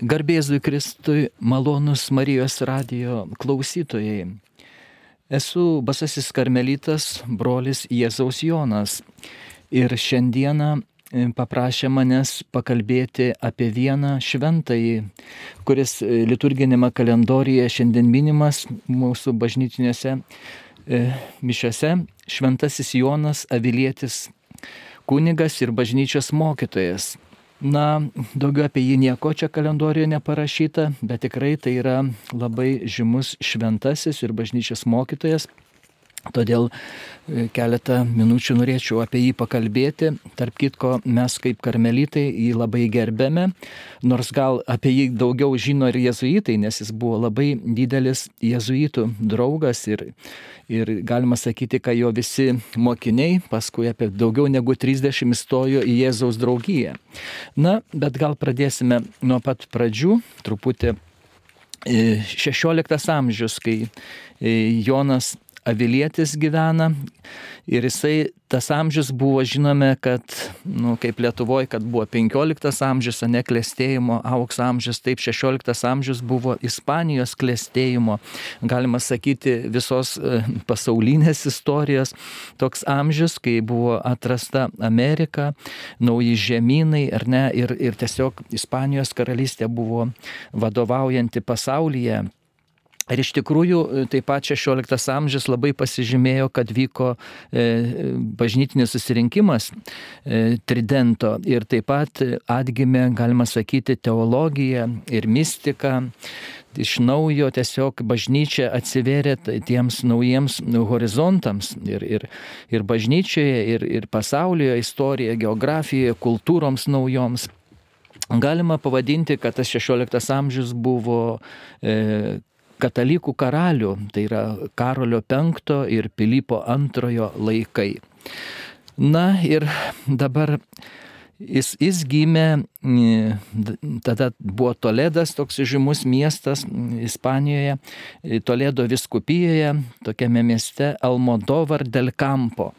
Garbėzui Kristui malonus Marijos radio klausytojai. Esu basasis karmelitas, brolis Jėzaus Jonas. Ir šiandieną e, paprašė manęs pakalbėti apie vieną šventąjį, kuris e, liturginėme kalendorijoje šiandien minimas mūsų bažnytinėse mišiose. Šventasis Jonas Avilietis, kunigas ir bažnyčios mokytojas. Na, daugiau apie jį nieko čia kalendorijoje neparašyta, bet tikrai tai yra labai žymus šventasis ir bažnyčios mokytojas. Todėl e, keletą minučių norėčiau apie jį pakalbėti. Tarp kitko, mes kaip karmelitai jį labai gerbėme, nors gal apie jį daugiau žino ir jezuitai, nes jis buvo labai didelis jezuitų draugas ir, ir galima sakyti, kad jo visi mokiniai paskui apie daugiau negu 30 įstojo į Jėzaus draugiją. Na, bet gal pradėsime nuo pat pradžių, truputį 16 e, amžius, kai e, Jonas avilietis gyvena. Ir jisai tas amžius buvo žinome, kad, nu, kaip Lietuvoje, kad buvo 15 amžius, ne klėstėjimo aukso amžius, taip 16 amžius buvo Ispanijos klėstėjimo, galima sakyti, visos e, pasaulinės istorijos. Toks amžius, kai buvo atrasta Amerika, nauji žemynai, ar ne, ir, ir tiesiog Ispanijos karalystė buvo vadovaujanti pasaulyje Ir iš tikrųjų e, taip pat 16 amžius labai pasižymėjo, kad vyko e, bažnytinis susirinkimas e, Tridento ir taip pat atgimė, galima sakyti, teologija ir mistika. Iš naujo tiesiog bažnyčia atsiverė tiems naujiems horizontams ir, ir, ir bažnyčioje, ir, ir pasaulyje, istorijoje, geografijoje, kultūroms naujoms. Galima pavadinti, kad tas 16 amžius buvo e, katalikų karalių, tai yra Karolio V ir Pilypo II laikai. Na ir dabar jis, jis gimė, tada buvo Toledas, toks žymus miestas Ispanijoje, Toledo viskupijoje, tokiame mieste Almodovar del Campo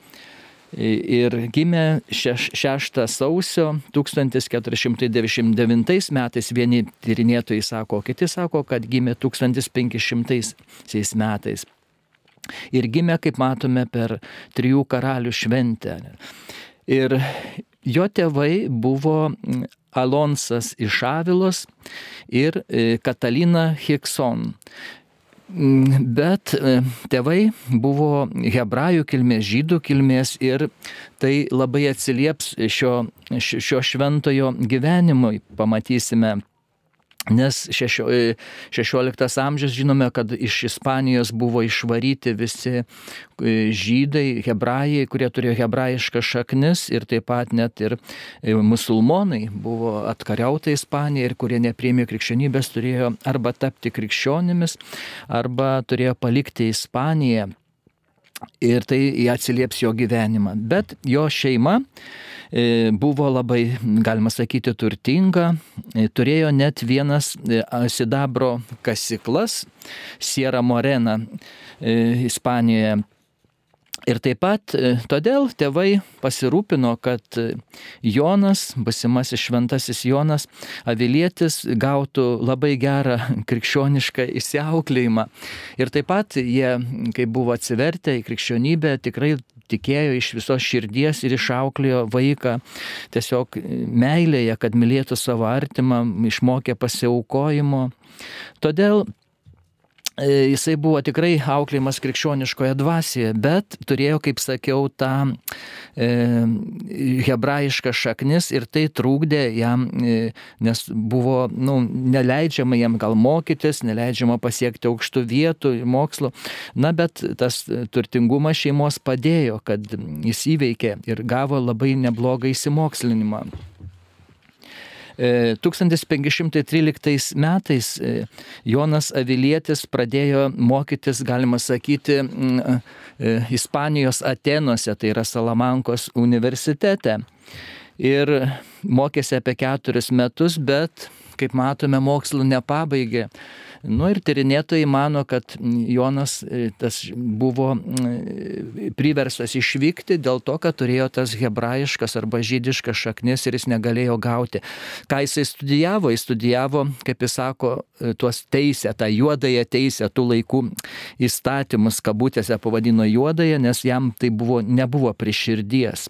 ir gimė 6 sausio 1499 metais, vieni tyrinėtojai sako, kiti sako, kad gimė 1500 metais. Ir gimė, kaip matome, per trijų karalių šventę. Ir jo tėvai buvo Alonsas iš Avilos ir e, Katalina Hikson. Bet e, tėvai buvo hebrajų kilmės, žydų kilmės ir tai labai atsilieps šio, šio šventojo gyvenimui, pamatysime Nes šešio, 16 e, amžius žinome, kad iš Ispanijos buvo išvaryti visi e, žydai, hebrajai, kurie turėjo hebrajišką šaknis ir taip pat net ir e, musulmonai buvo atkariauta Ispanija ir kurie nepriemė krikščionybės turėjo arba tapti krikščionimis, arba turėjo palikti Ispaniją. Ir tai atsilieps jo gyvenimą. Bet jo šeima E, buvo labai, galima sakyti, turtinga, e, turėjo net vienas e, sidabro kasiklas, Sierra Morena Ispanijoje. Ir taip pat todėl tėvai pasirūpino, kad Jonas, basimasis šventasis Jonas, avilietis, gautų labai gerą krikščionišką įsiauklėjimą. Ir taip pat jie, kai buvo atsivertę į krikščionybę, tikrai tikėjo iš visos širdies ir išauklėjo vaiką tiesiog meilėje, kad mylėtų savo artimą, išmokė pasiaukojimo. Todėl E, jisai buvo tikrai auklėjimas krikščioniškoje dvasioje, bet turėjo, kaip sakiau, tą e, hebrajišką šaknis ir tai trūkdė jam, e, nes buvo nu, neleidžiama jam gal mokytis, neleidžiama pasiekti aukštų vietų mokslo, na bet tas turtingumas šeimos padėjo, kad jis įveikė ir gavo labai neblogą įsimokslinimą. 1513 metais e, Jonas Avilietis pradėjo mokytis, galima sakyti, e, Ispanijos Atenuose, tai yra Salamankos universitete. Ir mokėsi apie keturis metus, bet, kaip matome, mokslų nepabaigė Nu ir tyrinėtojai mano, kad Jonas tas buvo priverstas išvykti dėl to, kad turėjo tas hebrajiškas arba žydiškas šaknis ir jis negalėjo gauti. Ką jisai studijavo? Jis studijavo, kaip jis sako, tuos teisę, tą juodąją teisę tų laikų įstatymus, kabutėse pavadino juodąją, nes jam tai buvo, nebuvo prieširdies.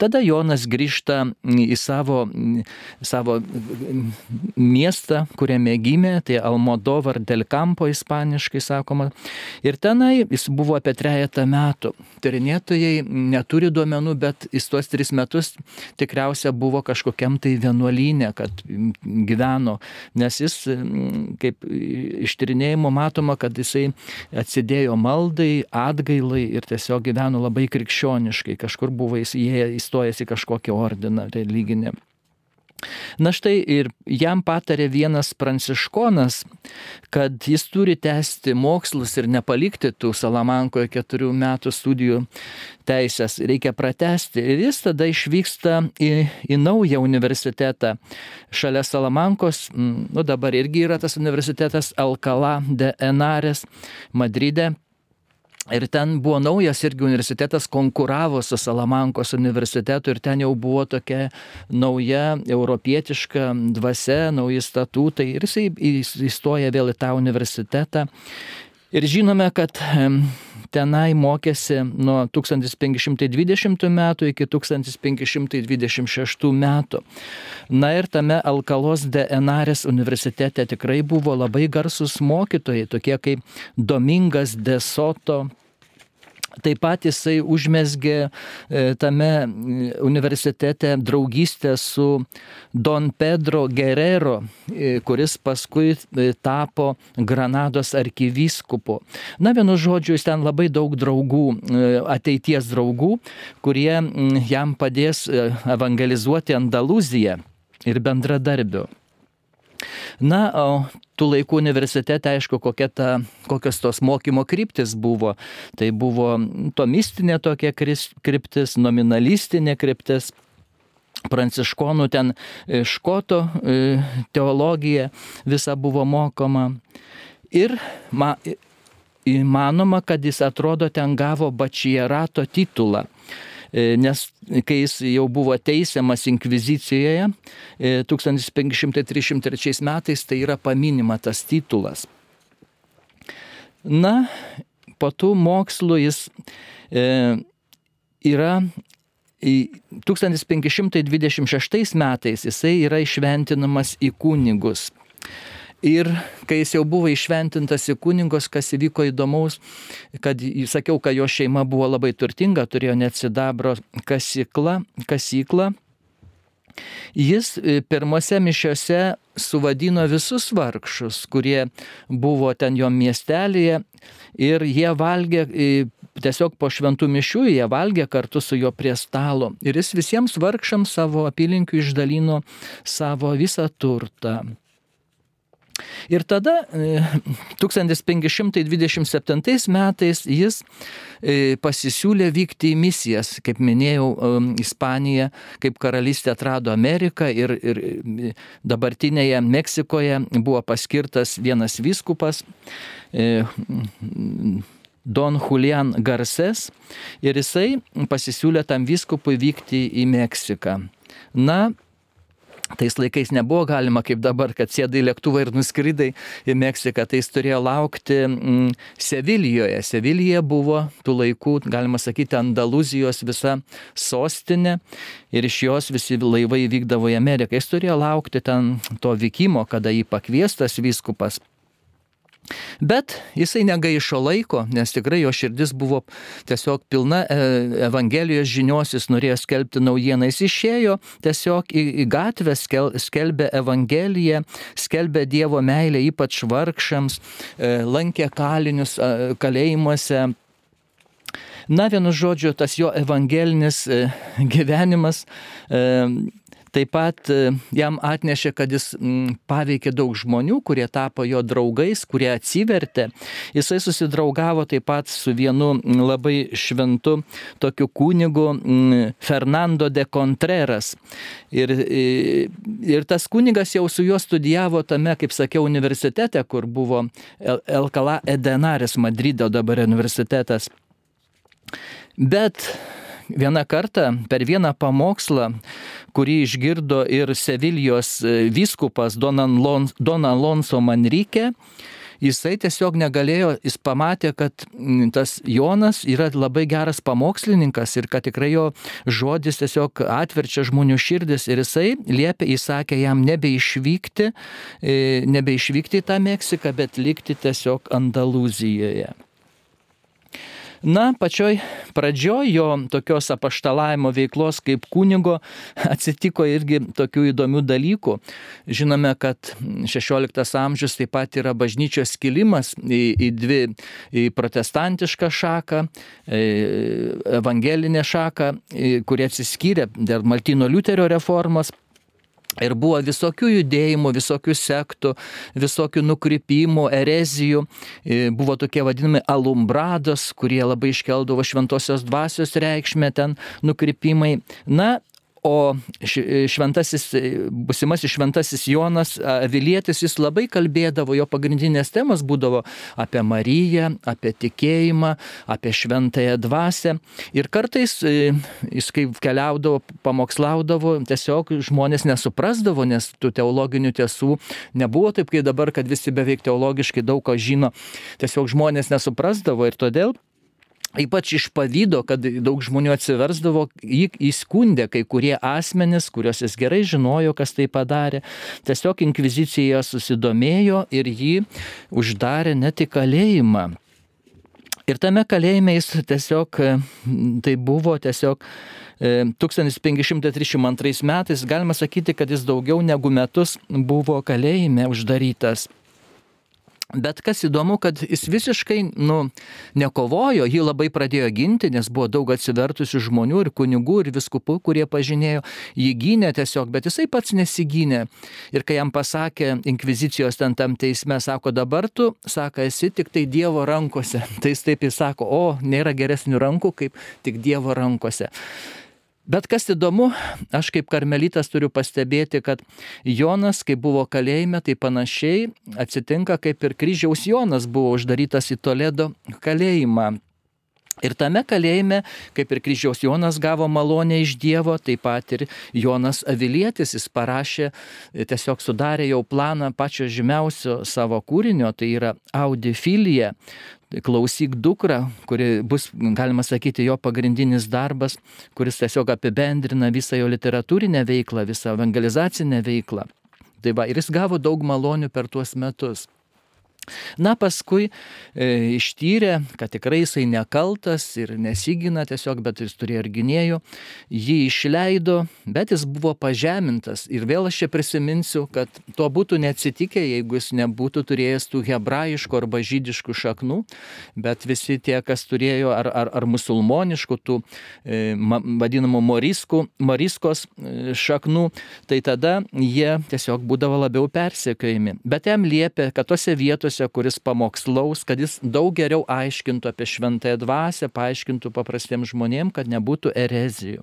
Tada Jonas grįžta į savo, savo miestą, kuriame gimė, tai Almodovar del Campo ispaniškai sakoma. Ir tenai jis buvo apie trejata metų. Tyrinėtojai neturi duomenų, bet jis tuos tris metus tikriausia buvo kažkokiam tai vienuolynė, kad gyveno, nes jis, kaip iš tyrinėjimo matoma, kad jisai atsidėjo maldai, atgailai ir tiesiog gyveno labai krikščioniškai, kažkur buvo jis jie įstojęs į kažkokį ordiną religinį. Na štai ir jam patarė vienas pranciškonas, kad jis turi tęsti mokslus ir nepalikti tų Salamankoje keturių metų studijų teisės, reikia pratesti. Ir jis tada išvyksta į, į naują universitetą šalia Salamankos, nu dabar irgi yra tas universitetas Alcalá de Enares Madride, Ir ten buvo naujas irgi universitetas, konkuravo su Salamankos universitetu ir ten jau buvo tokia nauja europietiška dvasia, nauji statutai ir jisai įstoja vėl į tą universitetą. Ir žinome, kad tenai mokėsi nuo 1520 metų iki 1526 metų. Na ir tame Alkalos de Enarės universitete tikrai buvo labai garsus mokytojai, tokie kaip Domingas de Soto, Taip pat jisai užmesgė e, tame universitete draugystę su Don Pedro Guerrero, e, kuris paskui e, tapo Granados arkivyskupu. Na, vienu žodžiu, jis ten labai daug draugų, ateities draugų, kurie jam padės evangelizuoti Andaluziją ir bendradarbių. Na, o tų laikų universitete, aišku, ta, kokios tos mokymo kryptis buvo. Tai buvo tomistinė tokia kryptis, nominalistinė kryptis. Pranciškonų ten e, škoto e, teologija visa buvo mokoma. Ir ma, įmanoma, kad jis atrodo ten gavo bačierato titulą. E, nes kai jis jau buvo teisiamas inkvizicijoje 1533 e, metais, tai yra paminima tas titulas. Na, po tų mokslų jis e, yra 1526 metais jisai yra išventinamas į kunigus. Ir kai jis jau buvo išventintas į kuningos, kas įvyko įdomaus, kad sakiau, kad jo šeima buvo labai turtinga, turėjo net sidabro kasyklą, kasyklą. Jis e, pirmose mišiose suvadino visus vargšus, kurie buvo ten jo miestelėje ir jie valgė e, tiesiog po šventų mišių, jie valgė kartu su juo prie stalo. Ir jis visiems vargšams savo apylinkių išdalino savo visą turtą. Ir tada 1527 e, metais jis e, pasisiūlė vykti į misijas, kaip minėjau, e, Ispanija, kaip karalystė atrado Ameriką ir, ir dabartinėje Meksikoje buvo paskirtas vienas vyskupas. Don Julian Garces ir jisai pasisiūlė tam vyskupui vykti į Meksiką. Na, Tais laikais nebuvo galima kaip dabar, kad sėdai lėktuvą ir nuskridai į Meksiką, tai jis turėjo laukti mm, Sevilijoje. Sevilija buvo tų laikų, galima sakyti, Andaluzijos visa sostinė ir iš jos visi laivai vykdavo į Ameriką. Jis turėjo laukti ten to vykimo, kada jį pakviestas vyskupas Bet jisai negaišo laiko, nes tikrai jo širdis buvo tiesiog pilna e, Evangelijos žinios, jis norėjo skelbti naujieną, jis išėjo tiesiog į, į gatvę, skel, skelbė Evangeliją, skelbė Dievo meilę ypač vargšams, e, lankė kalinius kalėjimuose. Na, vienu žodžiu, tas jo evangelinis e, gyvenimas taip pat e, jam atnešė, kad jis paveikė daug žmonių, kurie tapo jo draugais, kurie atsivertė. Jisai susidraugavo taip pat su vienu labai šventu tokiu kunigu Fernando de Contreras. Ir, ir tas kunigas jau su juo studijavo tame, kaip sakiau, universitete, kur buvo Elkala Edenaris Madrido dabar universitetas. Bet vieną kartą per vieną pamokslą, kurį išgirdo ir Sevilijos e, vyskupas Don Alonso Manrike, jisai tiesiog negalėjo, jis pamatė, kad tas Jonas yra labai geras pamokslininkas ir kad tikrai jo žodis tiesiog atverčia žmonių širdis ir jisai liepė, įsakė jam nebeišvykti, e, nebeišvykti į tą Meksiką, bet likti tiesiog Andalūzijoje. Na, pačioj pradžioj jo tokios apaštalavimo veiklos kaip kunigo atsitiko irgi tokių įdomių dalykų. Žinome, kad 16 amžius taip pat yra bažnyčios skilimas į, į dvi, į protestantišką šaką, evangelinę šaką, kurie atsiskyrė dėl Maltino Liuterio reformos. Ir buvo visokių judėjimų, visokių sektų, visokių nukrypimų, erezijų. E, buvo tokie vadinami alumbrados, kurie labai iškeldavo šventosios dvasios reikšmę ten nukrypimai. Na, O šventasis, busimasis šventasis Jonas Vilietis, jis labai kalbėdavo, jo pagrindinės temos būdavo apie Mariją, apie tikėjimą, apie šventąją dvasę. Ir kartais e, jis kaip keliaudavo, pamokslaudavo, tiesiog žmonės nesuprasdavo, nes tų teologinių tiesų nebuvo taip, kaip dabar, kad visi beveik teologiškai daug ką žino. Tiesiog žmonės nesuprasdavo ir todėl Ypač iš pavydo, kad daug žmonių atsiversdavo, jį įskundė kai kurie asmenys, kuriuos jis gerai žinojo, kas tai padarė. Tiesiog inkvizicija susidomėjo ir jį uždarė net į kalėjimą. Ir tame kalėjime jis tiesiog, tai buvo tiesiog 1532 e, metais, galima sakyti, kad jis daugiau negu metus buvo kalėjime uždarytas. Bet kas įdomu, kad jis visiškai, nu, nekovojo, jį labai pradėjo ginti, nes buvo daug atsivertusių žmonių ir kunigų ir viskupų, kurie pažinėjo, jį gynė tiesiog, bet jisai pats nesigynė. Ir kai jam pasakė inkvizicijos ten tam teisme, sako, dabar tu, sako, esi tik tai Dievo rankose. Tai jis taip jis sako, o, nėra geresnių rankų kaip tik Dievo rankose. Bet kas įdomu, aš kaip karmelitas turiu pastebėti, kad Jonas, kai buvo kalėjime, tai panašiai atsitinka, kaip ir kryžiaus Jonas buvo uždarytas į Toledo kalėjimą. Ir tame kalėjime, kaip ir kryžiaus Jonas gavo malonę iš Dievo, taip pat ir Jonas Avilietis, jis parašė, tiesiog sudarė jau planą pačio žymiausio savo kūrinio, tai yra Audifilija, klausyk dukra, kuri bus, galima sakyti, jo pagrindinis darbas, kuris tiesiog apibendrina visą jo literatūrinę veiklą, visą evangelizacinę veiklą. Tai va, ir jis gavo daug malonių per tuos metus. Na, paskui e, ištyrė, kad tikrai jisai nekaltas ir nesigina tiesiog, bet jis turėjo ir gynėjų, jį išleido, bet jis buvo pažemintas. Ir vėl aš čia prisiminsiu, kad to būtų neatsitikę, jeigu jis nebūtų turėjęs tų hebrajiškų arba žydiškų šaknų, bet visi tie, kas turėjo ar, ar, ar musulmoniškų, tų e, vadinamų moriskų, moriskos e, šaknų, tai tada jie tiesiog būdavo labiau persekiojami. Bet jam liepė, kad tose vietose, vietose, kuris pamokslaus, kad jis daug geriau aiškintų apie šventąją dvasę, paaiškintų paprastiems žmonėms, kad nebūtų erezijų.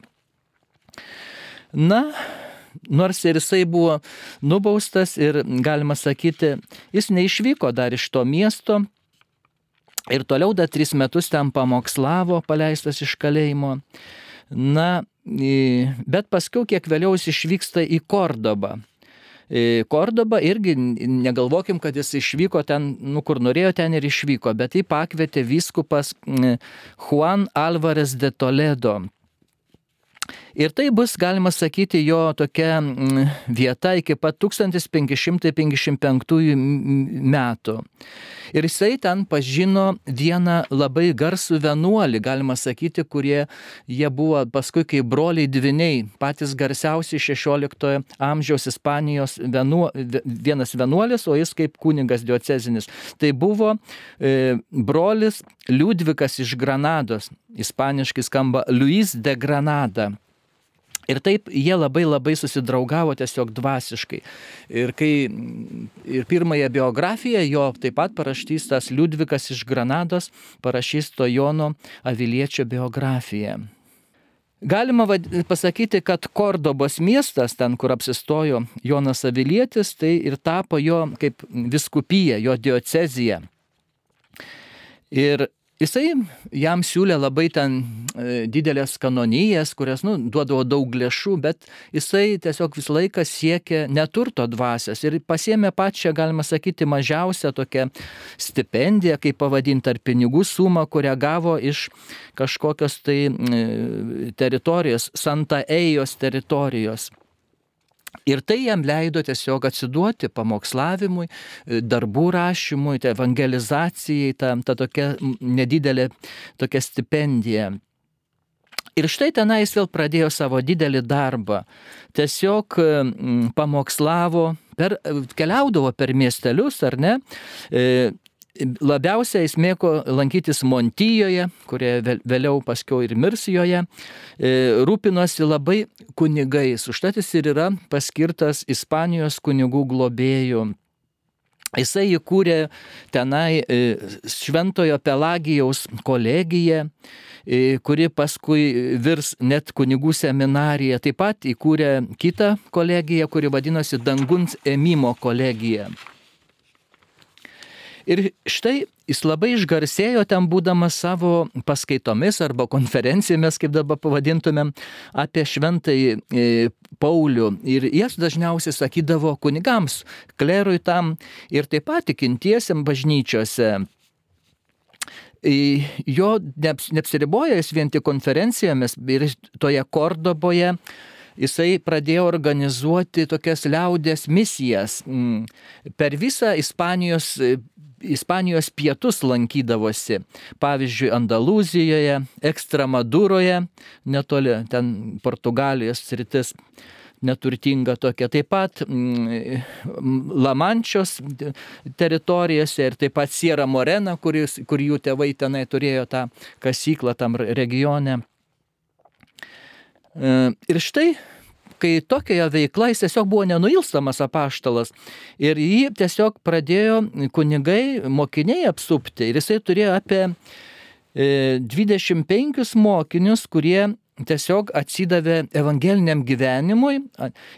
Na, nors ir jisai buvo nubaustas ir, galima sakyti, jis neišvyko dar iš to miesto ir toliau dar tris metus ten pamokslavo, paleistas iš kalėjimo. Na, bet paskui kiek vėliau jis išvyksta į Kordobą. Kordoba irgi negalvokim, kad jis išvyko ten, nu kur norėjo, ten ir išvyko, bet jį pakvietė vyskupas Juan Alvarez de Toledo. Ir tai bus, galima sakyti, jo tokia vieta iki pat 1555 metų. Ir jisai ten pažino vieną labai garsų vienuolį, galima sakyti, kurie jie buvo paskui kaip broliai dviniai, patys garsiausi 16 amžiaus Ispanijos vienu, vienas vienuolis, o jis kaip kuningas diocezinis. Tai buvo e, brolis Liudvikas iš Granados, ispaniškai skamba Luis de Granada. Ir taip jie labai labai susidraugavo tiesiog dvasiškai. Ir kai ir pirmąją biografiją jo taip pat parašys tas Liudvikas iš Granados, parašys to Jono Aviliečio biografiją. Galima pasakyti, kad Kordobos miestas, ten kur apsistojo Jonas Avilietis, tai ir tapo jo kaip viskupija, jo diocezija. Ir Jisai jam siūlė labai ten e, didelės kanonijas, kurias nu, duodavo daug lėšų, bet jisai tiesiog visą laiką siekė neturto dvasias ir pasėmė pačią, galima sakyti, mažiausią tokią stipendiją, kaip pavadinti, ar pinigų sumą, kurią gavo iš kažkokios tai e, teritorijos, Santa Ejos teritorijos. Ir tai jam leido tiesiog atsiduoti pamokslavimui, darbų rašymui, tai evangelizacijai, ta, ta tokia nedidelė tokia stipendija. Ir štai tenais vėl pradėjo savo didelį darbą. Tiesiog pamokslavo, per, keliaudavo per miestelius, ar ne, e, labiausiai jis mėgo lankytis Montijoje, kurie vėliau paskiau ir Mirsijoje, e, rūpinosi labai kunigais, užtat jis ir yra paskirtas Ispanijos kunigų globėjų. Jisai įkūrė tenai e, Šventojo Pelagijaus kolegiją, e, kuri paskui virs net kunigų seminariją. Taip pat įkūrė kitą kolegiją, kuri vadinosi Danguns Emimo kolegija. Ir štai jis labai išgarsėjo ten būdamas savo paskaitomis arba konferencijomis, kaip dabar pavadintumėm, apie šventąjį e, Paulių. Ir jas dažniausiai sakydavo kunigams, klerui tam ir taip pat tikintiesiam bažnyčiose. Jo neapsiriboja jis vien tik konferencijomis ir toje Kordoboje jisai pradėjo organizuoti tokias liaudės misijas. Mm. Per visą Ispanijos Ispanijos pietus lankydavosi. Pavyzdžiui, Andalūzijoje, Ekstramaduroje, netoli ten Portugalijos sritis neturtinga tokia. Taip pat mm, Lamančios teritorijose ir taip pat Sierra Morena, kuris, kur jų tėvai tenai turėjo tą kasyklą tam regione. E, ir štai kai tokia veikla jis tiesiog buvo nenuilstamas apaštalas ir jį tiesiog pradėjo kunigai, mokiniai apsupti ir jisai turėjo apie 25 e, mokinius, kurie tiesiog atsidavė evangeliniam gyvenimui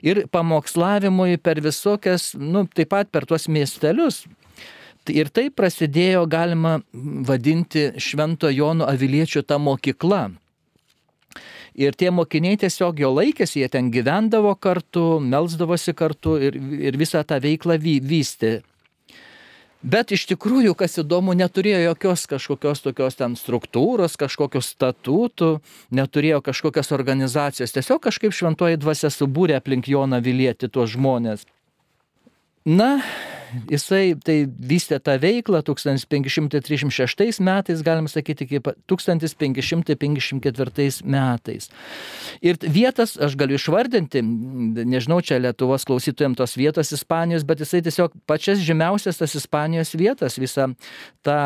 ir pamokslavimui per visokias, nu, taip pat per tuos miestelius. Ir tai prasidėjo, galima vadinti, Švento Jono Aviliečio ta mokykla. Ir tie mokiniai tiesiog jo laikėsi, jie ten gyvendavo kartu, melzdavosi kartu ir, ir visą tą veiklą vy, vystė. Bet iš tikrųjų, kas įdomu, neturėjo jokios kažkokios tokios ten struktūros, kažkokios statutų, neturėjo kažkokios organizacijos. Tiesiog kažkaip šventoji dvasia subūrė aplink Joną Vilieti tuos žmonės. Na, jisai tai vystė tą veiklą 1536 metais, galim sakyti, iki 1554 metais. Ir vietas aš galiu išvardinti, nežinau, čia Lietuvos klausytojams tos vietos Ispanijos, bet jisai tiesiog pačias žymiausias tas Ispanijos vietas, visą tą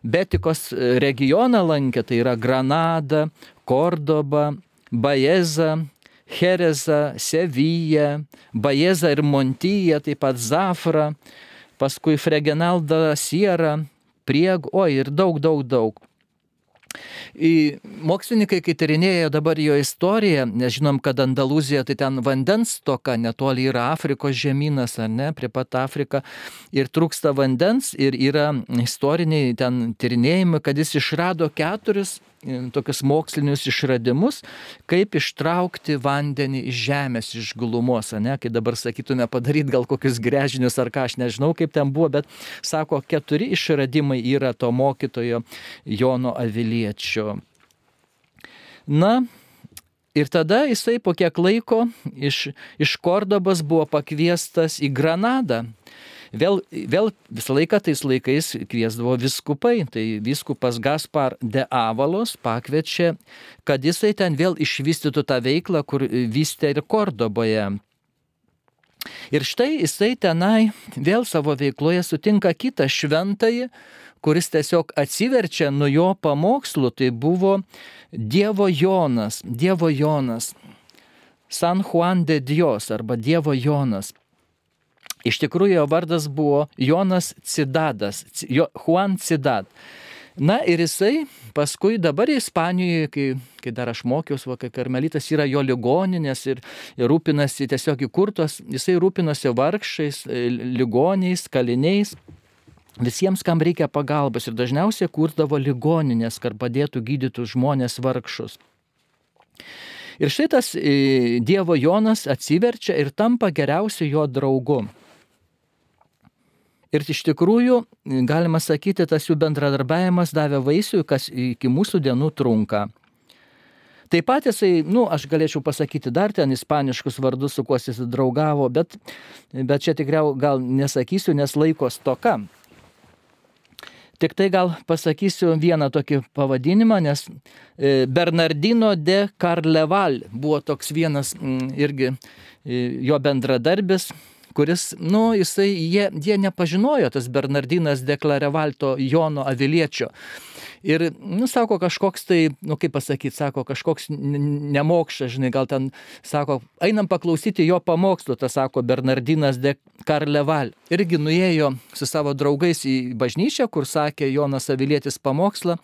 Betikos regioną lankė, tai yra Granada, Kordoba, Baeza, Herezą, Seviją, Bajezą ir Montyją, taip pat Zafrą, paskui Fregenaldą Sierą, Prieg, oi ir daug, daug, daug. Į mokslininkai, kai tyrinėja dabar jo istoriją, nes žinom, kad Andalūzija tai ten vandens toka, netoli yra Afrikos žemynas, ar ne, prie pat Afrika, ir trūksta vandens, ir yra istoriniai ten tyrinėjimai, kad jis išrado keturis tokius mokslinius išradimus, kaip ištraukti vandenį iš žemės, iš gulumos, ne, kai dabar sakytume padaryti gal kokius grežinius ar ką, aš nežinau kaip ten buvo, bet sako, keturi išradimai yra to mokytojo Jono Aviliečio. Na, Ir tada jisai po kiek laiko iš, iš Kordobas buvo pakviestas į Granadą Vėl, vėl visą laiką tais laikais kviesdavo viskupai, tai viskupas Gaspar de Avalos pakviečia, kad jisai ten vėl išvystytų tą veiklą, kur vystė ir Kordoboje. Ir štai jisai tenai vėl savo veikloje sutinka kitą šventąjį, kuris tiesiog atsiverčia nuo jo pamokslų, tai buvo Dievo Jonas. Dievo Jonas. San Juan de Dios arba Dievo Jonas. Iš tikrųjų jo vardas buvo Jonas Cidadas, jo, Juan Cidad. Na ir jisai paskui dabar Ispanijoje, kai, kai dar aš mokiausi, kai karmelitas yra jo ligoninės ir, ir rūpinasi tiesiog įkurtos, jisai rūpinosi vargšais, e, ligoniais, kaliniais. Visiems, kam reikia pagalbos ir dažniausiai kurdavo ligoninės, kad padėtų gydyti žmonės vargšus. Ir šitas e, Dievo Jonas atsiverčia ir tampa geriausiu jo draugu. Ir iš tikrųjų, galima sakyti, tas jų bendradarbiavimas davė vaisių, kas iki mūsų dienų trunka. Taip pat jisai, nu, aš galėčiau pasakyti dar ten ispaniškus vardus, su kuo jis draugavo, bet, bet čia tikriau gal nesakysiu, nes laiko stoka. Tik tai gal pasakysiu vieną tokį pavadinimą, nes e, Bernardino de Carleval buvo toks vienas irgi e, jo bendradarbis, kuris, nu, jisai, jie, jie nepažinojo tas Bernardinas deklarevalto Jono Aviliečio. Ir, nu, sako, kažkoks tai, nu, kaip pasakyti, sako, kažkoks nemokšas, žinai, gal ten, sako, einam paklausyti jo pamokslų, tas sako Bernardinas de Karleval. Irgi nuėjo su savo draugais į bažnyčią, kur sakė Jonas Avilietis pamokslą.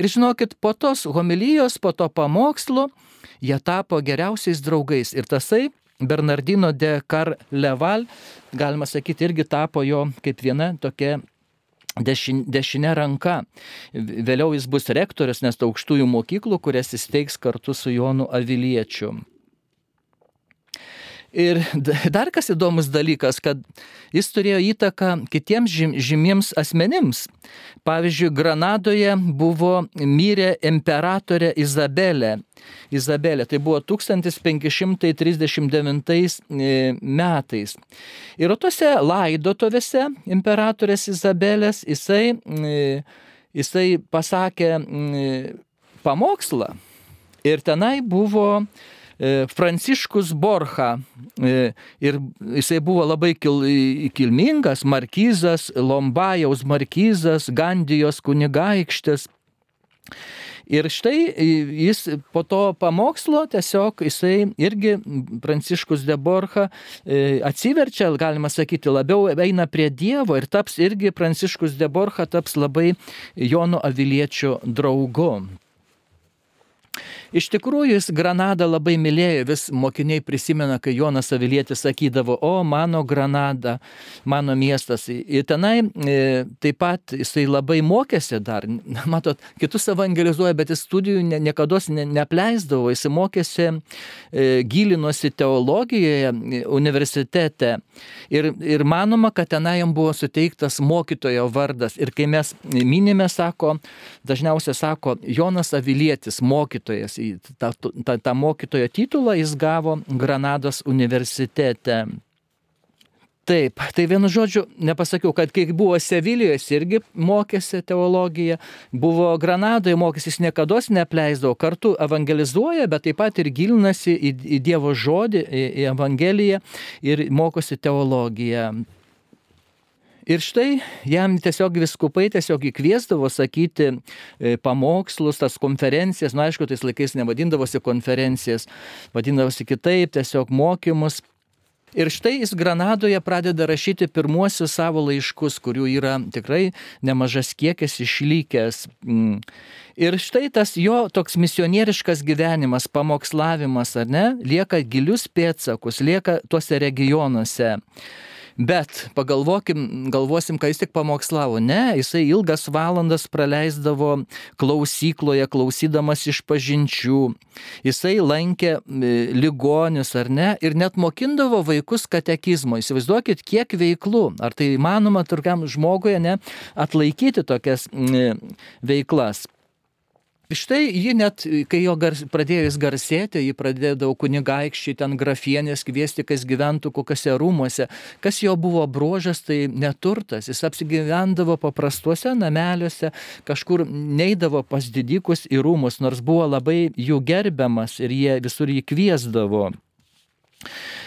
Ir žinokit, po tos homilijos, po to pamokslo, jie tapo geriausiais draugais. Ir tasai Bernardino de Carleval, galima sakyti, irgi tapo jo kaip viena tokia dešin, dešinė ranka. Vėliau jis bus rektorius, nes aukštųjų mokyklų, kurias įsteigs kartu su Jonu Aviliečiu. Ir dar kas įdomus dalykas, kad jis turėjo įtaką kitiems žymiems asmenims. Pavyzdžiui, Granadoje buvo mirė imperatorė Izabelė. Izabelė, tai buvo 1539 e, metais. Ir tose laidotuvėse imperatorės Izabelės jisai, e, jisai pasakė pamokslą. Ir tenai buvo E, Pranciškus Borcha e, ir jisai buvo labai kil, kilmingas, markyzas, Lombajaus markyzas, Gandijos kunigaikštis. Ir štai jis po to pamokslo tiesiog jisai irgi Pranciškus de Borcha e, atsiverčia, galima sakyti, labiau eina prie Dievo ir taps irgi Pranciškus de Borcha taps labai Jono Aviliečio draugu. Iš tikrųjų, jis Granadą labai mylėjo, vis mokiniai prisimena, kai Jonas Avilietis sakydavo, o mano Granada, mano miestas. Ir tenai e, taip pat jisai labai mokėsi dar, matot, kitus evangelizuoja, bet jis studijų ne, niekada ne, neapleisdavo, jis mokėsi, e, gilinosi teologijoje universitete. Ir, ir manoma, kad tenai jam buvo suteiktas mokytojo vardas. Ir kai mes minime, sako, dažniausiai sako, Jonas Avilietis, mokytojas tą, tą, tą mokytojo titulą jis gavo Granados universitete. Taip, tai vienu žodžiu, nepasakiau, kad kai buvo Sevilijoje, jis irgi mokėsi teologiją, buvo Granadoje, mokėsi, jis niekada neapleisdavo, kartu evangelizuoja, bet taip pat ir gilinasi į, į Dievo žodį, į, į Evangeliją ir mokosi teologiją. Ir štai jam tiesiog viskupai tiesiog įkviesdavo sakyti e, pamokslus, tas konferencijas, na nu, aišku, tais laikais nevadindavosi konferencijas, vadindavosi kitaip, tiesiog mokymus. Ir štai jis Granadoje pradeda rašyti pirmuosius savo laiškus, kurių yra tikrai nemažas kiekis išlikęs. Mm. Ir štai tas jo toks misionieriškas gyvenimas, pamokslavimas, ar ne, lieka gilius pėtsakus, lieka tuose regionuose. Bet pagalvokim, galvosim, ką jis tik pamokslavo. Ne, jisai ilgas valandas praleisdavo klausykloje, klausydamas iš pažinčių. Jisai lankė ligonius ar ne ir net mokindavo vaikus katekizmo. Įsivaizduokit, kiek veiklų. Ar tai įmanoma turkiam žmogui ne atlaikyti tokias veiklas. Štai ji net, kai jo gars, pradėjo jis garsėti, ji pradėdavo kunigaikščiai ten grafienės kviesti, kas gyventų kokiuose rūmuose. Kas jo buvo brožas, tai neturtas. Jis apsigyvendavo paprastuose nameliuose, kažkur neidavo pas didikus į rūmus, nors buvo labai jų gerbiamas ir jie visur jį kviesdavo.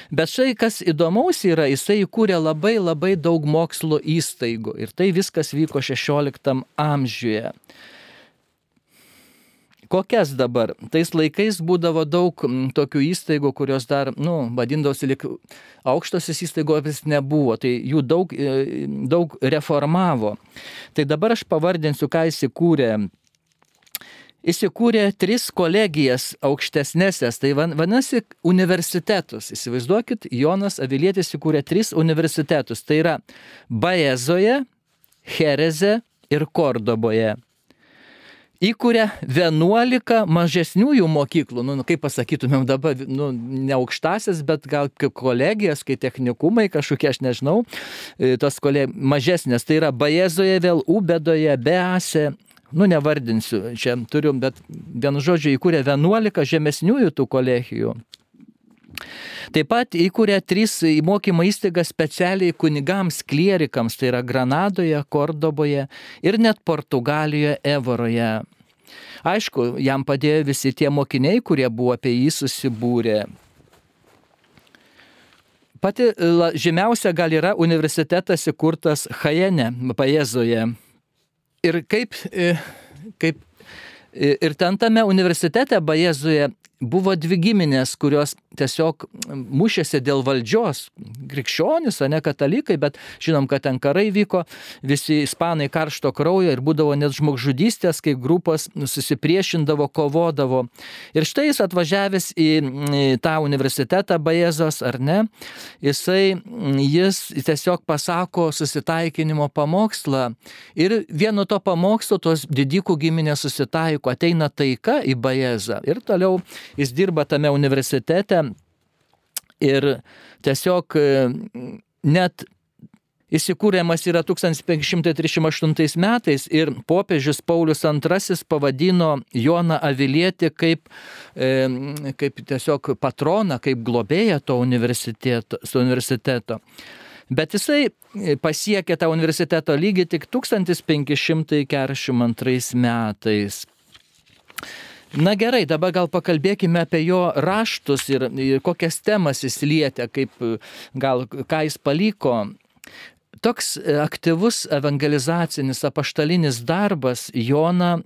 Bet štai kas įdomaus yra, jisai įkūrė labai labai daug mokslo įstaigų ir tai viskas vyko XVI amžiuje. Kokias dabar? Tais laikais būdavo daug tokių įstaigų, kurios dar, nu, vadindavosi lik aukštosios įstaigos nebuvo, tai jų daug, e, daug reformavo. Tai dabar aš pavardinsiu, ką įsikūrė įsikūrė tris kolegijas aukštesnėses, tai vadinasi universitetus. Įsivaizduokit, Jonas Avilietis įkūrė tris universitetus. Tai yra Baezoje, Hereze ir Kordoboje. Įkūrė 11 mažesniųjų mokyklų, nu, nu kaip pasakytumėm dabar, nu, ne aukštasis, bet gal kaip kolegijas, kai technikumai kažkokie, aš nežinau, e, tos kolegijos mažesnės. Tai yra Baezoje vėl, Ubedoje, Bease, nu nevardinsiu, čia turiu, bet vienu žodžiu įkūrė 11 žemesniųjų tų kolegijų. Taip pat įkūrė trys įmokymo įstaigas specialiai kunigams, klierikams, tai yra Granadoje, Kordoboje ir net Portugalijoje, Evoroje. Aišku, jam padėjo visi tie mokiniai, kurie buvo apie jį susibūrę. Pati žymiausia gal yra universitetas įkurtas Hajene, Pajezoje. Ir kaip, e, kaip e, ir ten tame universitete Bajezuje buvo dvi giminės, kurios tiesiog mušėsi dėl valdžios. Krikščionis, o ne katalikai, bet žinom, kad ten karai vyko, visi ispanai karšto kraujo ir būdavo net žmogžudystės, kai grupos susipriešindavo, kovodavo. Ir štai jis atvažiavęs į tą universitetą Bajezos, ar ne, jisai, jis tiesiog pasako susitaikinimo pamokslą. Ir vienu to pamokslo tos didikų giminės susitaiko, ateina taika į Bajezą ir toliau jis dirba tame universitete ir tiesiog e, net Įsikūrėmas yra 1538 metais ir popiežius Paulius II pavadino Joną Avilietį kaip, e, kaip tiesiog patroną, kaip globėją to universiteto. universiteto. Bet jisai pasiekė tą universiteto lygį tik 1542 metais. Na gerai, dabar gal pakalbėkime apie jo raštus ir, ir kokias temas jis lietė, kaip gal ką jis paliko. Toks aktyvus evangelizacinis apaštalinis darbas Joną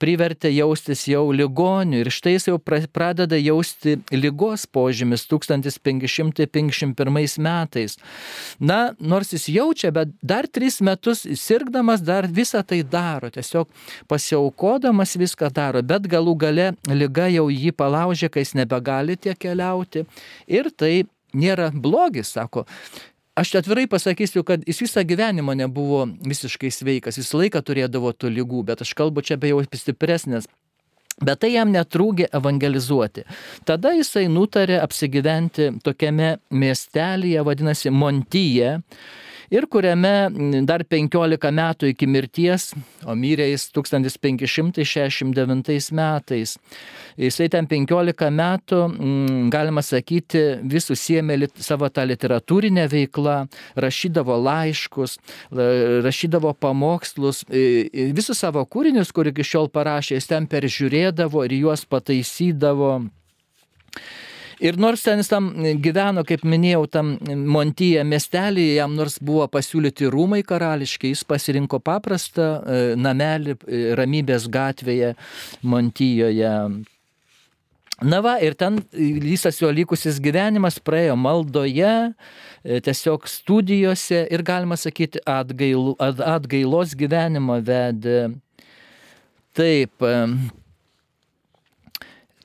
privertė jaustis jau ligoniu ir štai jis jau pradeda jausti lygos požymis 1551 metais. Na, nors jis jaučia, bet dar tris metus sirgdamas dar visą tai daro, tiesiog pasiaukodamas viską daro, bet galų gale lyga jau jį palaužė, kai jis nebegali tiek keliauti ir tai nėra blogis, sako. Aš atvirai pasakysiu, kad jis visą gyvenimą nebuvo visiškai sveikas, visą laiką turėdavo tų lygų, bet aš kalbu čia be jau stipresnės Bet tai jam netrūkė evangelizuoti. Tada jisai nutarė apsigyventi tokiame miestelėje, vadinasi Montyje, ir kuriame dar 15 metų iki mirties, o mirė jis 1569 metais. Jisai ten 15 metų, galima sakyti, vis užsiemė savo tą literatūrinę veiklą, rašydavo laiškus, rašydavo pamokslus, visus savo kūrinius, kur iki šiol parašė, jis ten peržiūrėdavo ir juos pataisydavo. Ir nors ten jis tam gyveno, kaip minėjau, tam Montyje miestelėje, jam nors buvo pasiūlyti rūmai karališki, jis pasirinko paprastą e, namelį e, ramybės gatvėje Montyjoje. Na va, ir ten visas jo likusis gyvenimas praėjo maldoje, e, tiesiog studijose ir galima sakyti atgail, atgailos gyvenimą vedė. Taip,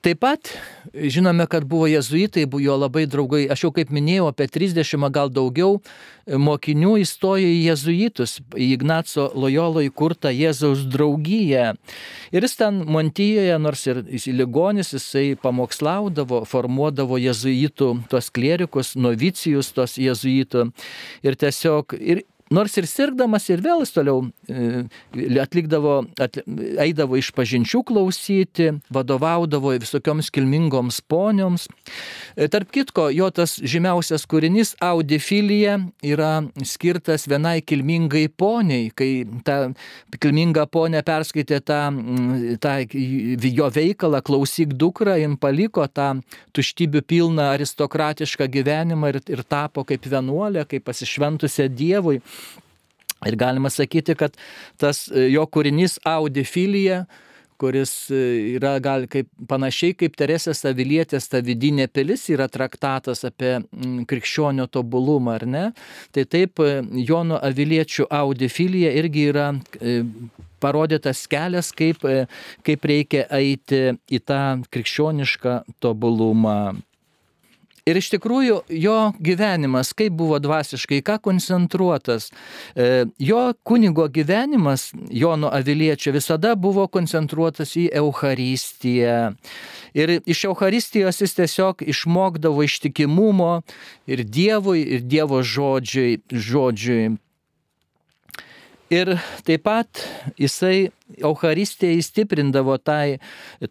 Taip pat žinome, kad buvo jezuitai, buvo jo labai draugai, aš jau kaip minėjau, apie 30 gal daugiau e, mokinių įstojo į jezuitus, į Ignaco Lojolo įkurtą Jėzaus draugiją. Ir jis ten Montijoje, nors ir jis ligonis, jisai pamokslaudavo, formuodavo jezuitų, tos klerikus, novicijus tos jezuitų. Ir tiesiog, ir nors ir sirgdamas ir vėl jis toliau e, atlikdavo, at, eidavo iš pažinčių klausyti, vadovaudavo visokioms kilmingoms ponioms. E, tarp kitko, jo tas žymiausias kūrinys Audifilija yra skirtas vienai kilmingai poniai, kai ta kilminga ponė perskaitė tą, tą jo veikalą Klausyk dukra, jin paliko tą tuštybių pilną aristokratišką gyvenimą ir, ir tapo kaip vienuolė, kaip pasišventusią Dievui. Ir galima sakyti, kad tas e, jo kūrinys Audifilija, kuris yra gal kaip panašiai kaip Teresės Avilietės ta vidinė pilis yra traktatas apie mm, krikščionio tobulumą, ar ne? Tai taip Jono Aviliečio audifilija irgi yra parodytas kelias, kaip, kaip reikia eiti į tą krikščionišką tobulumą. Ir iš tikrųjų jo gyvenimas, kaip buvo dvasiškai, ką koncentruotas, e, jo kunigo gyvenimas, Jono Aviliečio, visada buvo koncentruotas į Eucharistiją. Ir iš Eucharistijos jis tiesiog išmokdavo ištikimumo ir Dievui, ir Dievo žodžiui. žodžiui. Ir taip pat jisai Euharistėje įstiprindavo tai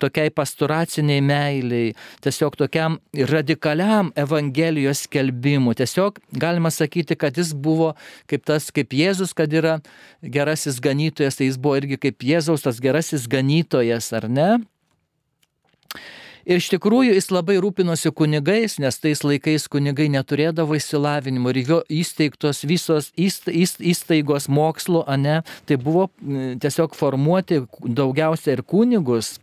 tokiai pastoraciniai meiliai, tiesiog tokiam radikaliam Evangelijos skelbimui. Tiesiog galima sakyti, kad jis buvo kaip tas, kaip Jėzus, kad yra gerasis ganytojas, tai jis buvo irgi kaip Jėzaus tas gerasis ganytojas, ar ne? Ir iš tikrųjų jis labai rūpinosi kunigais, nes tais laikais kunigai neturėdavo įsilavinimo ir jo įsteigtos visos įstaigos mokslo, ne, tai buvo tiesiog formuoti daugiausia ir kunigus.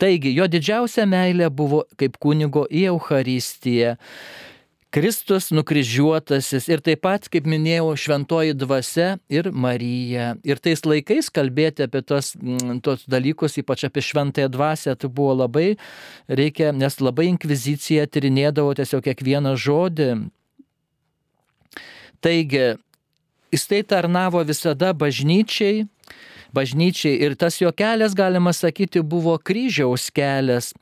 Taigi, jo didžiausia meilė buvo kaip kunigo į Eucharistiją. Kristus nukryžiuotasis ir taip pat, kaip minėjau, šventoji dvasia ir Marija. Ir tais laikais kalbėti apie tos, mm, tos dalykus, ypač apie šventąją dvasę, tai buvo labai reikia, nes labai inkvizicija tyrinėdavo tiesiog kiekvieną žodį. Taigi, jis tai tarnavo visada bažnyčiai, bažnyčiai ir tas jo kelias, galima sakyti, buvo kryžiaus kelias.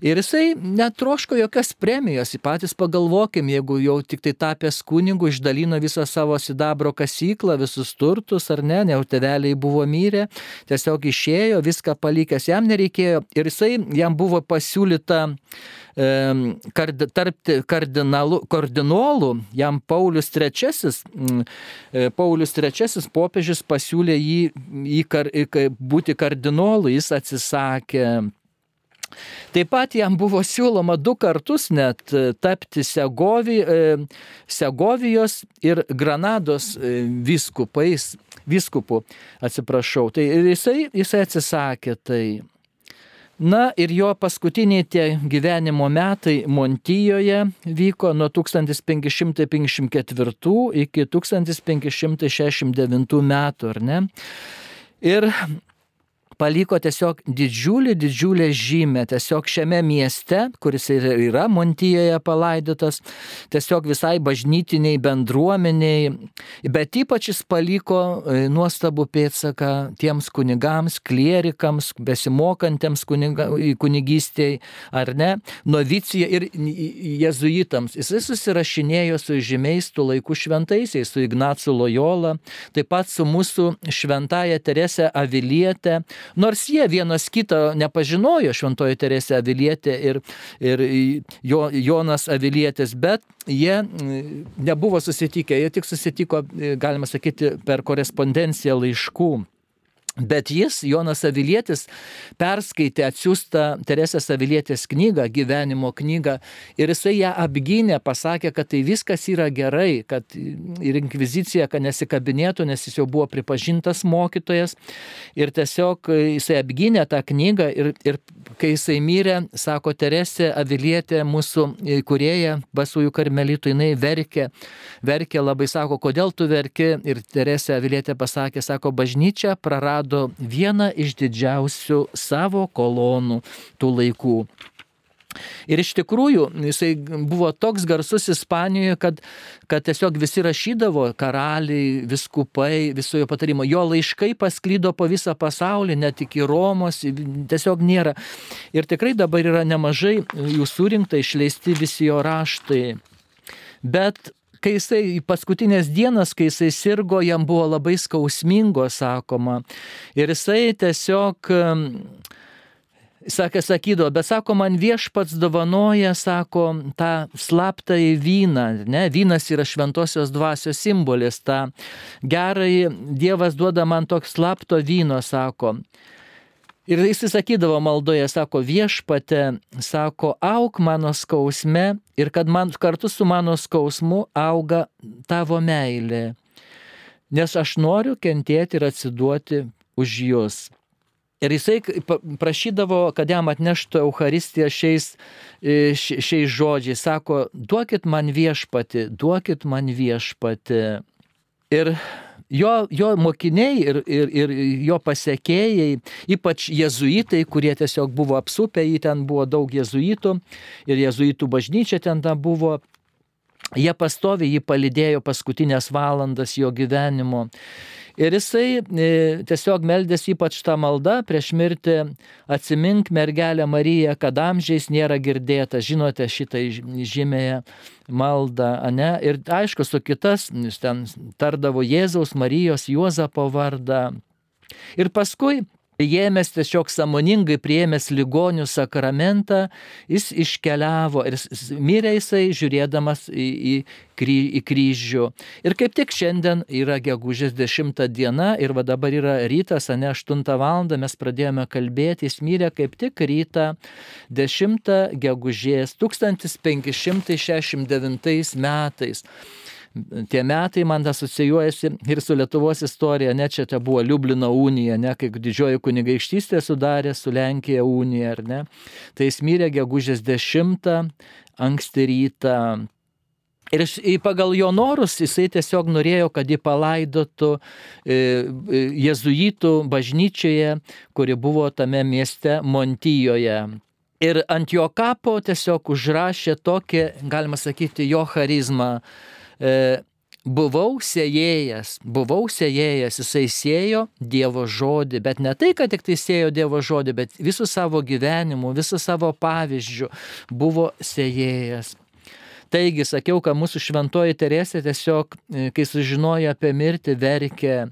Ir jisai netroško jokios premijos, patys pagalvokim, jeigu jau tik tai tapęs kunigu išdalino visą savo sidabro kasyklą, visus turtus ar ne, ne, teveliai buvo myrę, tiesiog išėjo, viską palikęs, jam nereikėjo. Ir jisai, jam buvo pasiūlyta kard, tarp kardinolų, kardinolų, jam Paulius III, e, Paulius III popiežius pasiūlė jį, jį kar, būti kardinolu, jis atsisakė Taip pat jam buvo siūloma du kartus net e, tapti Segovi, e, Segovijos ir Granados e, viskupais, viskupu, atsiprašau. Tai jisai, jisai atsisakė tai. Na ir jo paskutiniai tie gyvenimo metai Montijoje vyko nuo 1554 iki 1569 metų, ar ne? Ir paliko tiesiog didžiulį, didžiulę žymę, tiesiog šiame mieste, kuris ir yra Montijoje palaidotas, tiesiog visai bažnytiniai bendruomeniai, bet ypač jis paliko e, nuostabų pėtsaką tiems kunigams, klierikams, besimokantiems kuniga, kunigystėje, ar ne, novicija ir jezuitams. Jisai susirašinėjo su žymiais tų laikų šventaisiais, su Ignacu Lojola, taip pat su mūsų šventaja Terese Avilietė, Nors jie vienas kito nepažinojo, Šventoji Teresė Avilietė ir, ir jo, Jonas Avilietis, bet jie nebuvo susitikę, jie tik susitiko, galima sakyti, per korespondenciją laiškų. Bet jis, Jonas Avilietis, perskaitė atsiųstą Teresės Avilietės knygą, gyvenimo knygą, ir jisai ją apgynė, pasakė, kad tai viskas yra gerai, kad ir inkvizicija, kad nesikabinėtų, nes jis jau buvo pripažintas mokytojas. Ir tiesiog jisai apgynė tą knygą ir, ir kai jisai mirė, sako Teresė Avilietė, mūsų kurėja, basųjų karmelitų, jinai verkė, verkė labai, sako, kodėl tu verki. Ir Teresė Avilietė pasakė, sako, bažnyčia prarado rado vieną iš didžiausių savo kolonų tų laikų. Ir iš tikrųjų jisai buvo toks garsus Ispanijoje, kad, kad tiesiog visi rašydavo, karaliai, viskupai, visojo patarimo. Jo laiškai pasklydo po visą pasaulį, net iki Romos, tiesiog nėra. Ir tikrai dabar yra nemažai jų surinkta, išleisti visi jo raštai. Bet kai jisai paskutinės dienas, kai jisai sirgo, jam buvo labai skausmingo, sakoma. Ir jisai tiesiog sakė, sakydavo, bet sako, man viešpats dovanoja, sako, tą slaptą į vyną, ne, vynas yra šventosios dvasios simbolis, tą gerai Dievas duoda man toks slapto vyno, sako. Ir jis sakydavo maldoje, sako, viešpate, sako, auk mano skausme ir kad man kartu su mano skausmu auga tavo meilė. Nes aš noriu kentėti ir atsiduoti už jūs. Ir jisai prašydavo, kad jam atneštų Euharistiją šiais, e, šiais žodžiais. Sako, duokit man viešpati, duokit man viešpati. Ir jo, jo mokiniai ir, ir, ir jo pasiekėjai, ypač jezuitai, kurie tiesiog buvo apsupę, jį ten buvo daug jezuitų ir jezuitų bažnyčia ten buvo, jie pastovi jį palidėjo paskutinės valandas jo gyvenimo. Ir jisai e, tiesiog meldėsi ypač tą maldą prieš mirtį, atsimink mergelę Mariją, kad amžiais nėra girdėta, žinote šitą žymėją maldą, ne? Ir aišku, su kitas, ten tardavo Jėzaus, Marijos, Juozapo vardą. Ir paskui Jėmės tiesiog samoningai priėmęs ligonių sakramentą, jis iškeliavo ir mirė jisai žiūrėdamas į, į, kry, į kryžių. Ir kaip tik šiandien yra gegužės 10 diena ir va dabar yra rytas, ne 8 val. mes pradėjome kalbėti, jis mirė kaip tik rytą 10 gegužės 1569 metais tie metai man asocijuojasi ir su Lietuvos istorija, ne čia tai buvo Liublino unija, ne kaip didžioji kunigaikštystė sudarė su Lenkija unija, ar ne. Tai jis mirė gegužės 10 anksti rytą. Ir pagal jo norus jisai tiesiog norėjo, kad jį palaidotų e, e, jezuitų bažnyčioje, kuri buvo tame mieste Montijoje. Ir ant jo kapo tiesiog užrašė tokį, galima sakyti, jo charizmą e, buvau sėjėjas, buvau sėjėjas, jisai sėjo Dievo žodį, bet ne tai, kad tik tai sėjo Dievo žodį, bet visų savo gyvenimu, visų savo pavyzdžių buvo sėjėjas. Taigi, sakiau, kad mūsų šventoji Teresė tiesiog, e, kai sužinojo apie mirtį, verkė.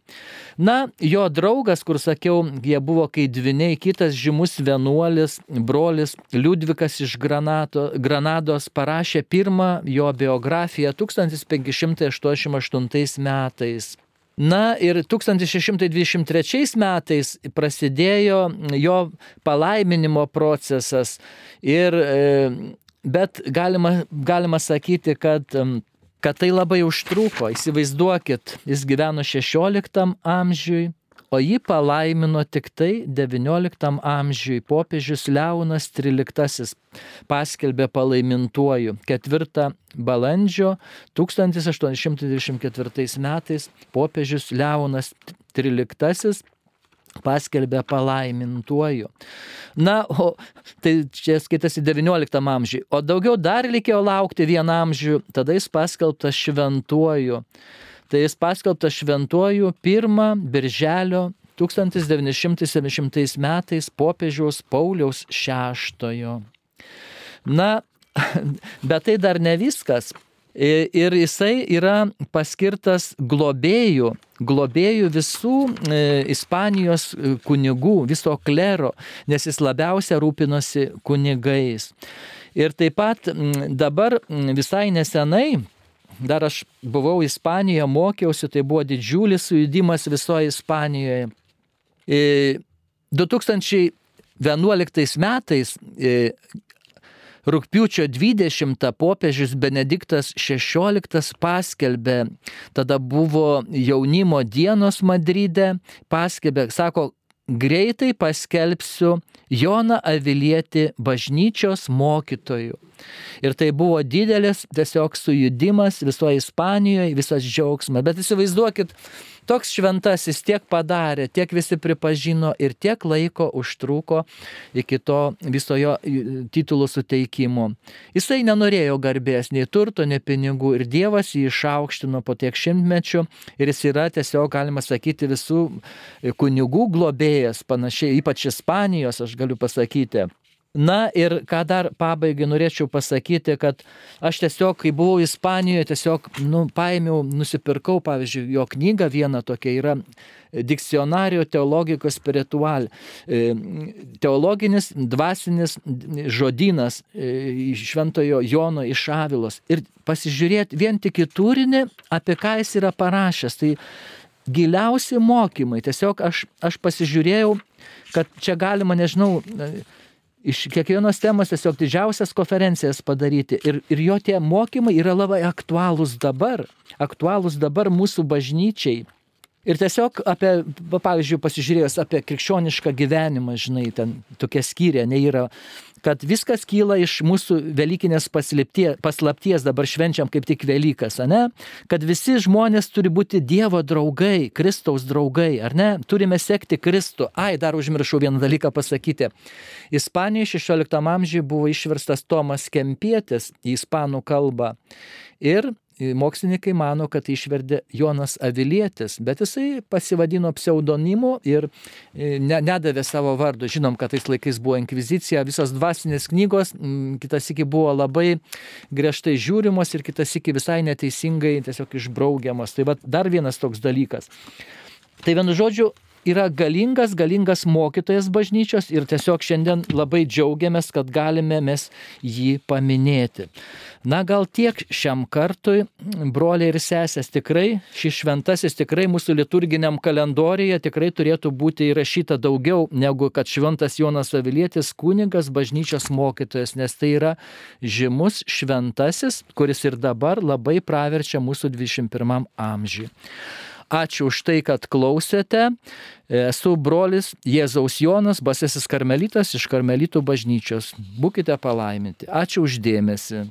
Na, jo draugas, kur sakiau, jie buvo kai dviniai, kitas žymus vienuolis, brolis Liudvikas iš Granato, Granados parašė pirmą jo biografiją 1588 metais. Na ir 1623 metais prasidėjo jo palaiminimo procesas ir e, bet galima, galima sakyti, kad, kad tai labai užtruko. Įsivaizduokit, jis gyveno 16 amžiui, o jį palaimino tik tai XIX amžiui. Popiežius Leonas XIII paskelbė palaimintuoju 4 balandžio 1824 metais popiežius Leonas XIII paskelbė palaimintuoju. Na, o tai čia skaitasi XIX amžiui, o daugiau dar reikėjo laukti vieną amžių, tada jis paskelbtas šventuoju. Tai jis paskelbtas šventuoju 1 birželio 1970 metais popiežiaus Pauliaus VI. Na, bet tai dar ne viskas. Ir jisai yra paskirtas globėjų, globėjų visų e, Ispanijos e, kunigų, viso klero, nes jis labiausia rūpinosi kunigais. Ir taip pat dabar visai nesenai, dar aš buvau Ispanijoje, mokiausi, tai buvo didžiulis sujudimas visoje Ispanijoje. 2011 e, metais Rūpiučio 20 popiežius Benediktas XVI paskelbė, tada buvo jaunimo dienos Madride, paskelbė, sako, greitai paskelbsiu Joną Avilietį bažnyčios mokytojų. Ir tai buvo didelis tiesiog sujudimas visoje Ispanijoje, visas džiaugsmas. Bet įsivaizduokit, toks šventasis tiek padarė, tiek visi pripažino ir tiek laiko užtruko iki to viso jo titulų suteikimo. Jisai nenorėjo garbės, nei turto, nei pinigų ir Dievas jį išaukštino po tiek šimtmečių ir jis yra tiesiog, galima sakyti, visų kunigų globėjas, panašiai, ypač Ispanijos, aš galiu pasakyti. Na ir ką dar pabaigai norėčiau pasakyti, kad aš tiesiog, kai buvau Ispanijoje, tiesiog, nu, paėmiau, nusipirkau, pavyzdžiui, jo knygą vieną tokia yra Dikcionario teologikos spiritual. E, teologinis, dvasinis žodynas e, šventojo Jono iš Avilos. Ir pasižiūrėti vien tik į turinį, apie ką jis yra parašęs. Tai giliausi mokymai. Tiesiog aš, aš pasižiūrėjau, kad čia galima, nežinau, iš kiekvienos temos tiesiog didžiausias konferencijas padaryti. Ir, ir jo tie mokymai yra labai aktualūs dabar, aktualūs dabar mūsų bažnyčiai. Ir tiesiog apie, pavyzdžiui, pasižiūrėjus apie krikščionišką gyvenimą, žinai, ten tokia skyrė, ne yra, kad viskas kyla iš mūsų Velykinės paslapties, dabar švenčiam kaip tik Velykas, ne? Kad visi žmonės turi būti Dievo draugai, Kristaus draugai, ar ne? Turime sekti Kristų. Ai, dar užmiršau vieną dalyką pasakyti. Ispanijoje 16 amžiuje buvo išverstas Tomas Kempietis į ispanų kalbą. Ir mokslininkai mano, kad išverdė Jonas Avilietis, bet jisai pasivadino pseudonimu ir e, ne, nedavė savo vardo. Žinom, kad tais laikais buvo inkvizicija, visos dvasinės knygos kitas iki buvo labai griežtai žiūrimos ir kitas iki visai neteisingai tiesiog išbraukiamos. Tai va dar vienas toks dalykas. Tai vienu žodžiu, yra galingas, galingas mokytojas bažnyčios ir tiesiog šiandien labai džiaugiamės, kad galime mes jį paminėti. Na gal tiek šiam kartui, broliai ir sesės, tikrai šis šventasis tikrai mūsų liturginiam kalendorijoje tikrai turėtų būti įrašyta daugiau negu kad šventas Jonas Avilietis kunigas bažnyčios mokytojas, nes tai yra žymus šventasis, kuris ir dabar labai praverčia mūsų 21 amžiui. Ačiū už tai, kad klausėte. Esu brolis Jėzaus Jonas, basesis karmelitas iš karmelitų bažnyčios. Būkite palaiminti. Ačiū uždėmesi.